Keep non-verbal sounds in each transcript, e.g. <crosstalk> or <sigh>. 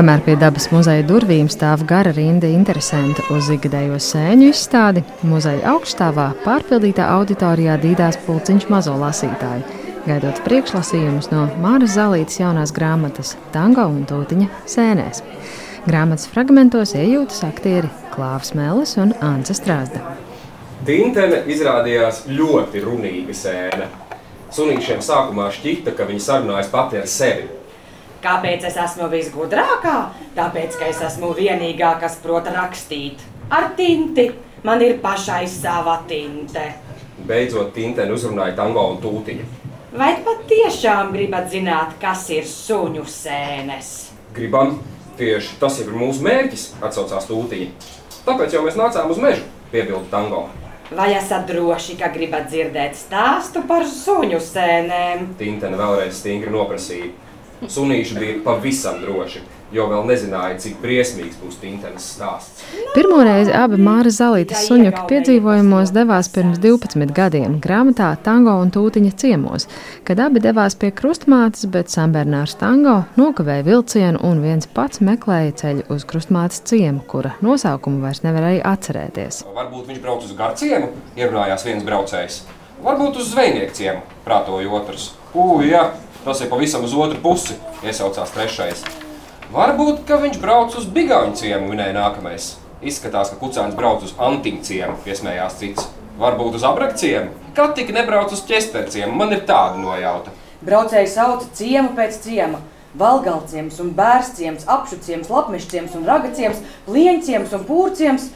Kamēr pie dabas muzeja durvīm stāv gara rinda interesanti uz ikgadējo sēņu izstādi, muzeja augststāvā pārpildītā auditorijā dīdās pulciņš mazo lasītāju, gaidot priekšlasījumus no Māras Zalītas jaunās grāmatas Tango un Tūtiņa sēnēs. Grāmatas fragmentos iejūtas aktieri Klāvs Mēlis un Anca Strāzda. Tintene izrādījās ļoti runīga sēne. Sunīšiem sākumā šķita, ka viņi sarunājas pati ar sevi. Kāpēc es esmu visgudrākā? Tāpēc, ka es esmu vienīgā, kas prot rakstīt. Ar tinti man ir pašai sava tinte. Beidzot, Tintene uzrunāja tango un tūtiņu. Vai patiešām gribat zināt, kas ir suņu sēnes? Gribam, tieši tas ir mūsu mērķis, atsaucās tūtiņa. Tāpēc jau mēs nācām uz mežu, piebilda tango. Vai esat droši, ka gribat dzirdēt stāstu par suņu sēnēm? Tintene vēlreiz stingri noprasīja. Sunīši bija pavisam droši, jo vēl nezināja, cik briesmīgs būs Tintenes stāsts. Pirmoreiz abi Māra Zalītas suņuka piedzīvojumos devās pirms 12 gadiem grāmatā Tango un Tūtiņa ciemos, kad abi devās pie krustmātes, bet Sambernārs Tango nokavēja vilcienu un viens pats meklēja ceļu uz krustmātes ciemu, kura nosaukumu vairs nevarēja atcerēties. Varbūt viņš brauc uz garciemu, ierunājās viens braucējs. Varbūt uz zvejnieku ciemu, prātoja otrs. Ugh, jā, Tas ir pavisam uz otru pusi, iesaucās trešais. Varbūt, ka viņš brauc uz Bigāņu ciemu, minēja nākamais. Izskatās, ka kucēns brauc uz Antiņu ciemu, piesmējās cits. Varbūt uz abrakciemu. Kad tik nebrauc uz ķesterciemu, man ir tāda nojauta. Braucēji sauca ciemu pēc ciema. Valgalciems un bērciems, apšuciems, lapmešciems un ragaciems, lienciems un pūrciems.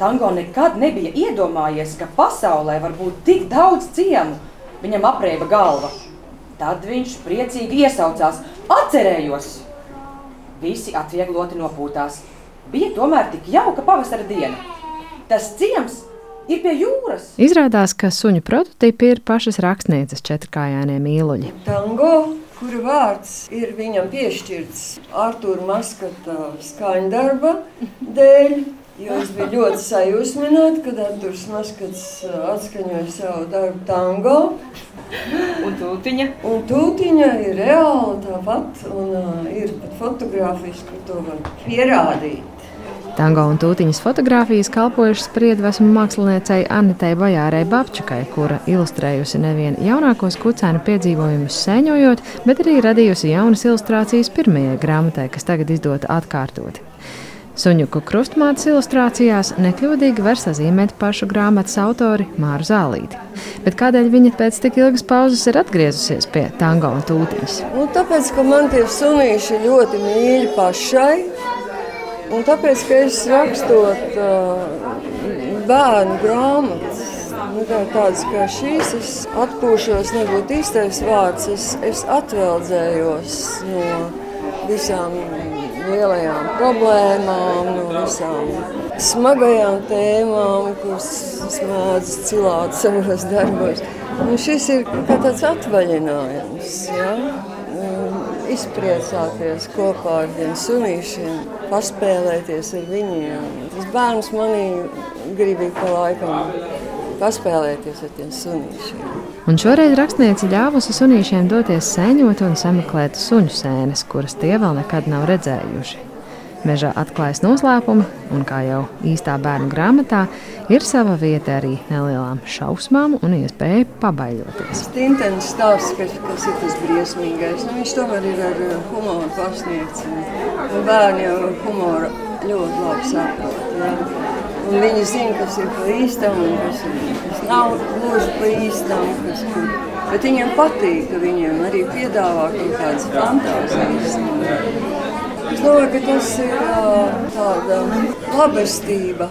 Tango nekad nebija iedomājies, ka pasaulē var būt tik daudz ciemu. Viņam aprieba galva. Tad viņš priecīgi iesaucās: Atcerējos! Visi atviegloti nopūtās. Bija tomēr tik jauka pavasara diena. Tas ciems ir pie jūras. Izrādās, ka suņu prototipi ir pašas rakstnieces četrkājānie mīluļi. Tango, kura vārds ir viņam piešķirts Artūra Maskata skaņdarba dēļ, Jo es biju ļoti sajūsmināta, kad Arthurs Maskats atskaņoja savu darbu tango. Un tūtiņa? Un tūtiņa ir reāla tāpat, un uh, ir pat fotografijas, kur to var pierādīt. Tango un tūtiņas fotografijas kalpojušas spriedvesmu māksliniecei Annitei Bajārai Babčakai, kura ilustrējusi nevien jaunākos kucēnu piedzīvojumus sēņojot, bet arī radījusi jaunas ilustrācijas pirmajai grāmatai, kas tagad izdota atkārtoti. Suņuku krustmātes ilustrācijās nekļūdīgi var sazīmēt pašu grāmatas autori Māru Zālīti. Bet kādēļ viņa pēc tik ilgas pauzes ir atgriezusies pie tango un tūtiņas? Nu, tāpēc, ka man tie sunīši ļoti mīļi pašai. Un tāpēc, ka es rakstot uh, bērnu grāmatas, nu, tā, tādas kā šīs, es atpūšos, nebūtu īstais vārds, es, es atveldzējos no visām lielajām problēmām, no visām smagajām tēmām, kuras smēdz cilāt savos darbos. Un šis ir kā tāds atvaļinājums, ja? izpriecāties kopā ar tiem sunīšiem, paspēlēties ar viņiem. Tas bērns manī gribīgi pa laikam paspēlēties ar tiem sunīšiem. Un šoreiz rakstniece ļāvusi sunīšiem doties sēņot un sameklēt suņu sēnes, kuras tie vēl nekad nav redzējuši. Mežā atklājas noslēpumi, un kā jau īstā bērnu grāmatā, ir sava vieta arī nelielām šausmām un iespēja pabaļoties. Stintens stāsts, kas, kas ir tas briesmīgais, nu, viņš tomēr ir ar uh, humoru pasniegts. Bērni jau humoru ļoti labi saprot. Ja? Un viņi zina, kas ir pa īstam un kas, ir, kas nav gluži pa īstam. Kas, bet viņiem patīk, ka viņiem arī piedāvā kaut kādas fantāzijas. Es domāju, ka tas ir tāda labestība,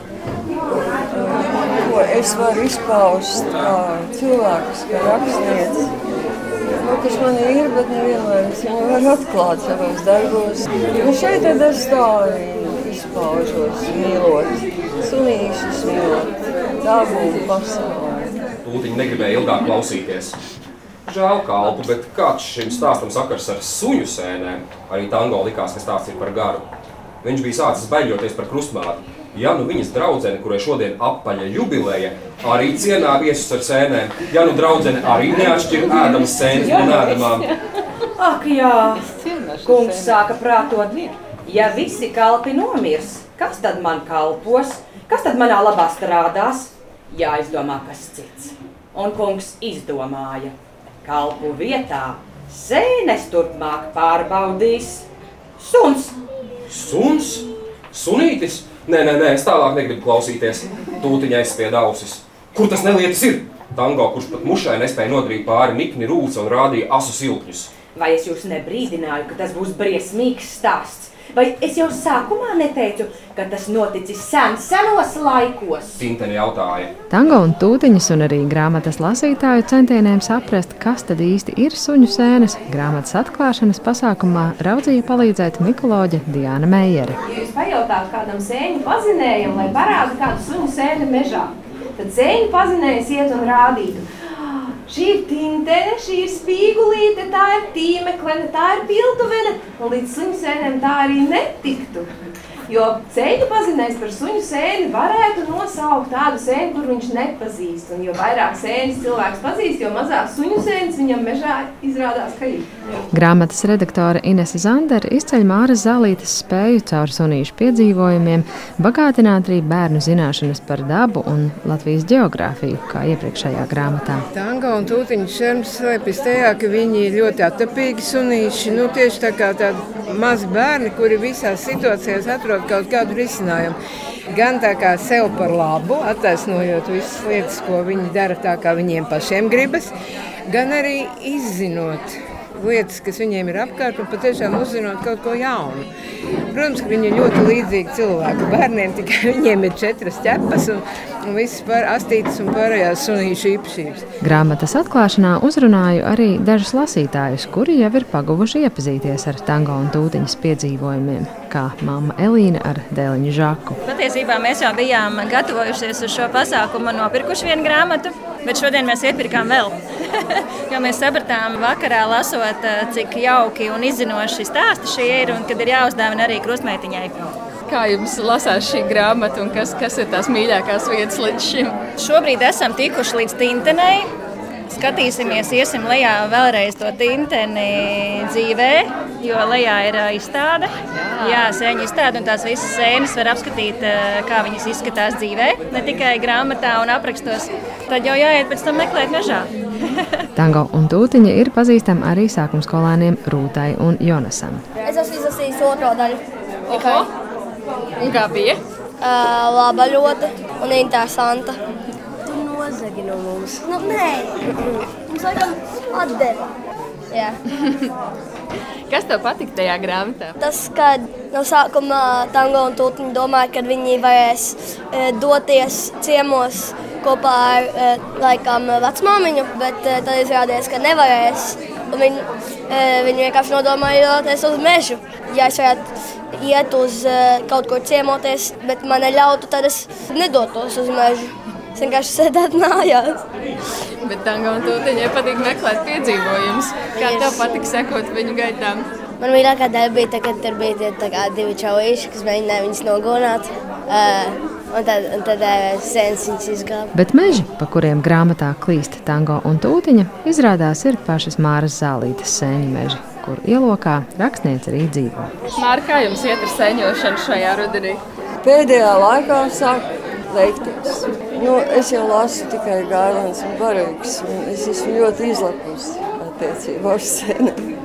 ko es varu izpaust kā cilvēks, kā rakstnieks. Nu, kas man ir, bet nevienmēr es viņu varu atklāt savos darbos. Un šeit tad es tā izpaužos, mīlot sunīšus, mīlot dabu un pasauli. Tūtiņi negribēja ilgāk klausīties. Žēl kalpu, bet kāds šim stāstam sakars ar suņu sēnēm? Arī tango likās, ka stāsts ir par garu. Viņš bija sācis baļķoties par krustmāti. Ja nu viņas draudzene, kurai šodien apaļa jubileja, arī cienā viesus ar sēnēm, ja nu draudzene arī neatšķir ēdamas sēnes no ēdamām. Ak, jā, kungs sāka prātot. Ja visi kalpi nomirs, kas tad man kalpos, kas tad manā labā strādās? Jāizdomā kas cits. Un kungs izdomāja, kalpu vietā sēnes turpmāk pārbaudīs suns. Suns? Sunītis? Nē, nē, nē, es tālāk negribu klausīties. Tūtiņa aizspied ausis. Kur tas nelietis ir? Tango, kurš pat mušai nespēja nodarīt pāri nikni rūca un rādīja asu silkņus. Vai es jūs nebrīdināju, ka tas būs briesmīgs stāsts? Vai es jau sākumā neteicu, ka tas noticis sen, senos laikos? Tinteni jautāja. Tango un tūtiņas un arī grāmatas lasītāju centieniem saprast, kas tad īsti ir suņu sēnes, grāmatas atklāšanas pasākumā raudzīja palīdzēt mikoloģe Diana Meijere. Ja jūs pajautājat kādam sēņu pazinējam, lai parāda kādu suņu sēni mežā, tad sēņu pazinējums iet un rādītu. Šī ir tintene, šī ir spīgulīte, tā ir tīmeklene, tā ir piltuvene, un līdz suņu sēnēm tā arī netiktu. Jo ceļu pazinējis par suņu sēni varētu nosaukt tādu sēni, kur viņš nepazīst. Un jo vairāk sēnes cilvēks pazīst, jo mazāk suņu sēnes viņam mežā izrādās, ka ir. Grāmatas redaktore Inese Zandere izceļ Māras Zālītes spēju caur sunīšu piedzīvojumiem bagātināt arī bērnu zināšanas par dabu un Latvijas geogrāfiju, kā iepriekšējā grāmatā. Tango un tūtiņu šerms slēpjas tajā, ka viņi ir ļoti attapīgi sunīši. Nu, tieši tā kā tādi mazi bērni, kuri visās situācijās atrodas kaut kādu risinājumu. Gan tā kā sev par labu, attaisnojot visas lietas, ko viņi dara tā, kā viņiem pašiem gribas, gan arī izzinot lietas, kas viņiem ir apkārt, un patiešām uzzinot kaut ko jaunu. Protams, ka viņi ir ļoti līdzīgi cilvēku bērniem, tikai <laughs> viņiem ir četras ķepas un, un visas pār, astītas un pārējās sunīšu īpašības. Grāmatas atklāšanā uzrunāju arī dažus lasītājus, kuri jau ir paguvuši iepazīties ar tango un tūtiņas piedzīvojumiem, kā mamma Elīna ar dēliņu Žaku. Patiesībā mēs jau bijām gatavojušies uz šo pasākumu, nopirkuši vienu grāmatu, bet šodien mēs iepirkām vēl. <laughs> jo mēs sapratām, vakarā lasot, cik jauki un izzinoši stāsti šie ir un kad ir jāuzdāvina arī krustmeitiņai. Kā jums lasās šī grāmata un kas, kas ir tās mīļākās vietas līdz šim? Šobrīd esam tikuši līdz Tintenei. Skatīsimies, iesim lejā vēlreiz to tinteni dzīvē, jo lejā ir izstāde. Jā, sēņu izstāde, un tās visas sēnes var apskatīt, kā viņas izskatās dzīvē, ne tikai grāmatā un aprakstos. Tad jau jāiet pēc tam meklēt mežā. Tango un tūtiņa ir pazīstama arī sākuma skolēniem Rūtai un Jonasam. Es esmu izlasījis otro daļu. Oho! Un kā bija? Uh, laba ļoti un interesanta. Tu nozagi no mums. Nu, nē, mums laikam atdeva. Jā. <laughs> Kas tev patika tajā grāmatā? Tas, ka no sākuma tango un tūtiņi domāja, ka viņi varēs e, doties ciemos kopā ar e, laikam vecmāmiņu, bet e, tad izrādījās, ka nevarēs. E, viņi vienkārši nodomāja doties uz mežu. Ja es varētu iet uz kaut kur ciemoties, bet man neļautu, tad es nedotos uz mežu. Es vienkārši sēdētu mājās. Bet un tūtiņai patīk meklēt piedzīvojumus. Kā tev patīk sekot viņu gaitām? Man mīļākā daļa bija, tā, kad tur bija tie, divi čauīši, kas mēģināja viņus nogalināt. Uh, un tad, un tad uh, sēnes viņus izglāba. Bet meži, pa kuriem grāmatā klīst tango un tūtiņa, izrādās ir pašas Māras Zālītes sēņu meži, kur ielokā rakstniece arī dzīvo. Mārka, kā jums iet ar sēņošanu šajā rudenī? Pēdējā laikā sāk veikties. Nu, es jau lasu tikai gailēns un barīgs. un Es esmu ļoti izlepusi attiecībā uz sēnēm.